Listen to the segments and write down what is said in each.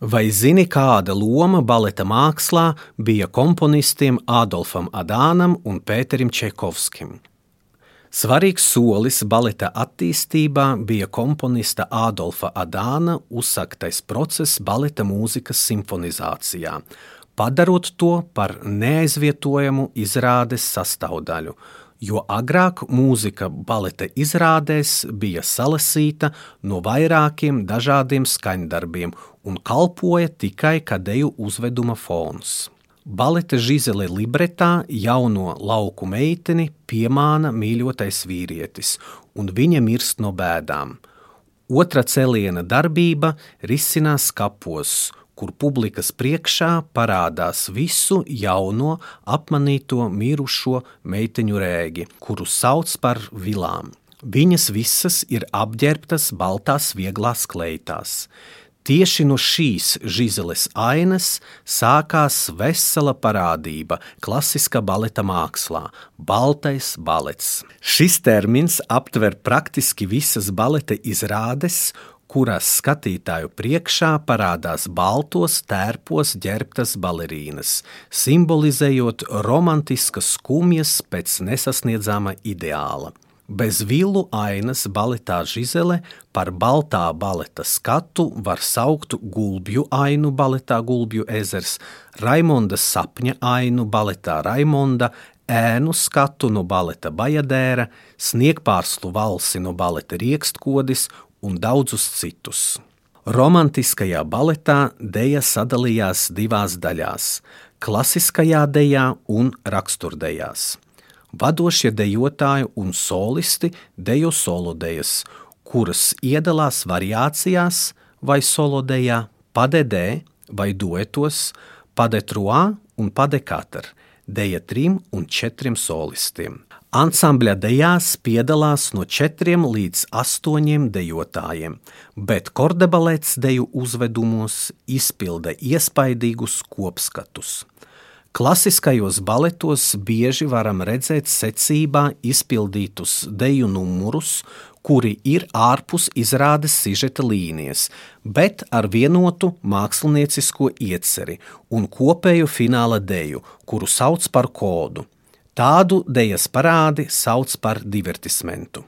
Vai zini, kāda loma baleta mākslā bija komponistiem Adolfam Adānam un Pēterim Čekovskim? Svarīgs solis baleta attīstībā bija komponista Adolfa Adāna uzsāktais process baleta mūzikas simfonizācijā, padarot to par neaizvietojamu izrādes sastāvdaļu, jo agrāk mūzika baleta izrādēs bija salasīta no vairākiem dažādiem skaņdarbiem un kalpoja tikai kā deju uzveduma fons. Baleta Žizele libretā jauno lauku meiteni piemāna mīļotais vīrietis, un viņa mirst no bēdām. Otra celiena darbība risinās kapos, kur publikas priekšā parādās visu jauno, apmanīto mirušo meiteņu rēgi, kuru sauc par vilām. Viņas visas ir apģērbtas baltās, vieglās kleitās. Tieši no šīs žizeles ainas sākās vesela parādība klasiskā baleta mākslā - baltais balets. Šis termins aptver praktiski visas baleta izrādes kurās skatītāju priekšā parādās baltos tērpos ģērbtas balerīnas, simbolizējot romantiskas skumjas pēc nesasniedzama ideāla. Bez vilu ainas baletā Žizele par baltā baleta skatu var saukt gulbju ainu baletā Gulbju ezers, Raimonda sapņa ainu baletā Raimonda, ēnu skatu no baleta Bajadēra, sniegpārslu valsi no baleta Riekstkodis un daudzus citus. Romantiskajā baletā deja sadalījās divās daļās - klasiskajā dejā un raksturdejās. Vadošie dejotāji un solisti dejo solodejas, kuras iedalās variācijās vai solodejā, padedē vai duetos, padetroā un padekatr, deja trim un četriem solistiem. Ansambļa dejās piedalās no četriem līdz astoņiem dejotājiem, bet kordebalets deju uzvedumos izpilda iespaidīgus kopskatus. Klasiskajos baletos bieži varam redzēt secībā izpildītus deju numurus, kuri ir ārpus izrādes sižeta līnijas, bet ar vienotu māksliniecisko ieceri un kopēju fināla deju, kuru sauc par kodu. Tādu dēļas parādi sauc par divertismentu.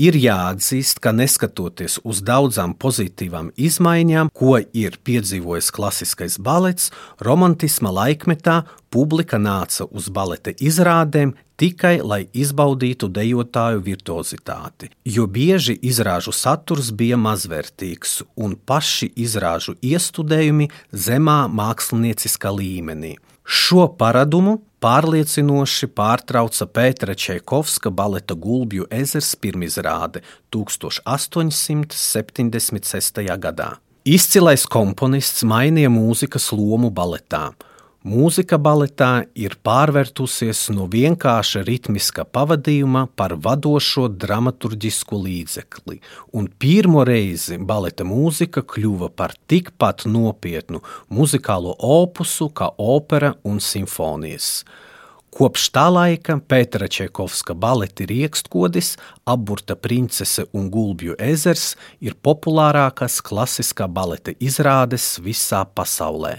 Ir jāatzīst, ka neskatoties uz daudzām pozitīvām izmaiņām, ko ir piedzīvojis klasiskais balets, romantisma laikmetā publika nāca uz baleta izrādēm tikai lai izbaudītu dejotāju virtuozitāti, jo bieži izrāžu saturs bija mazvērtīgs un paši izrāžu iestudējumi zemā mākslinieciskā līmenī. Šo paradumu pārliecinoši pārtrauca Pētera Čaikovska baleta Gulbju ezers pirmizrāde 1876. gadā. Izcilais komponists mainīja mūzikas lomu baletā. Mūzika baletā ir pārvērtusies no vienkārša ritmiska pavadījuma par vadošo dramaturgisku līdzekli, un pirmo reizi baleta mūzika kļuva par tikpat nopietnu muzikālo opusu kā opera un simfonijas. Kopš tā laika Pētera Čekovska baleti Riekstkodis, Aburta princese un Gulbju ezers ir populārākās klasiskā baleta izrādes visā pasaulē.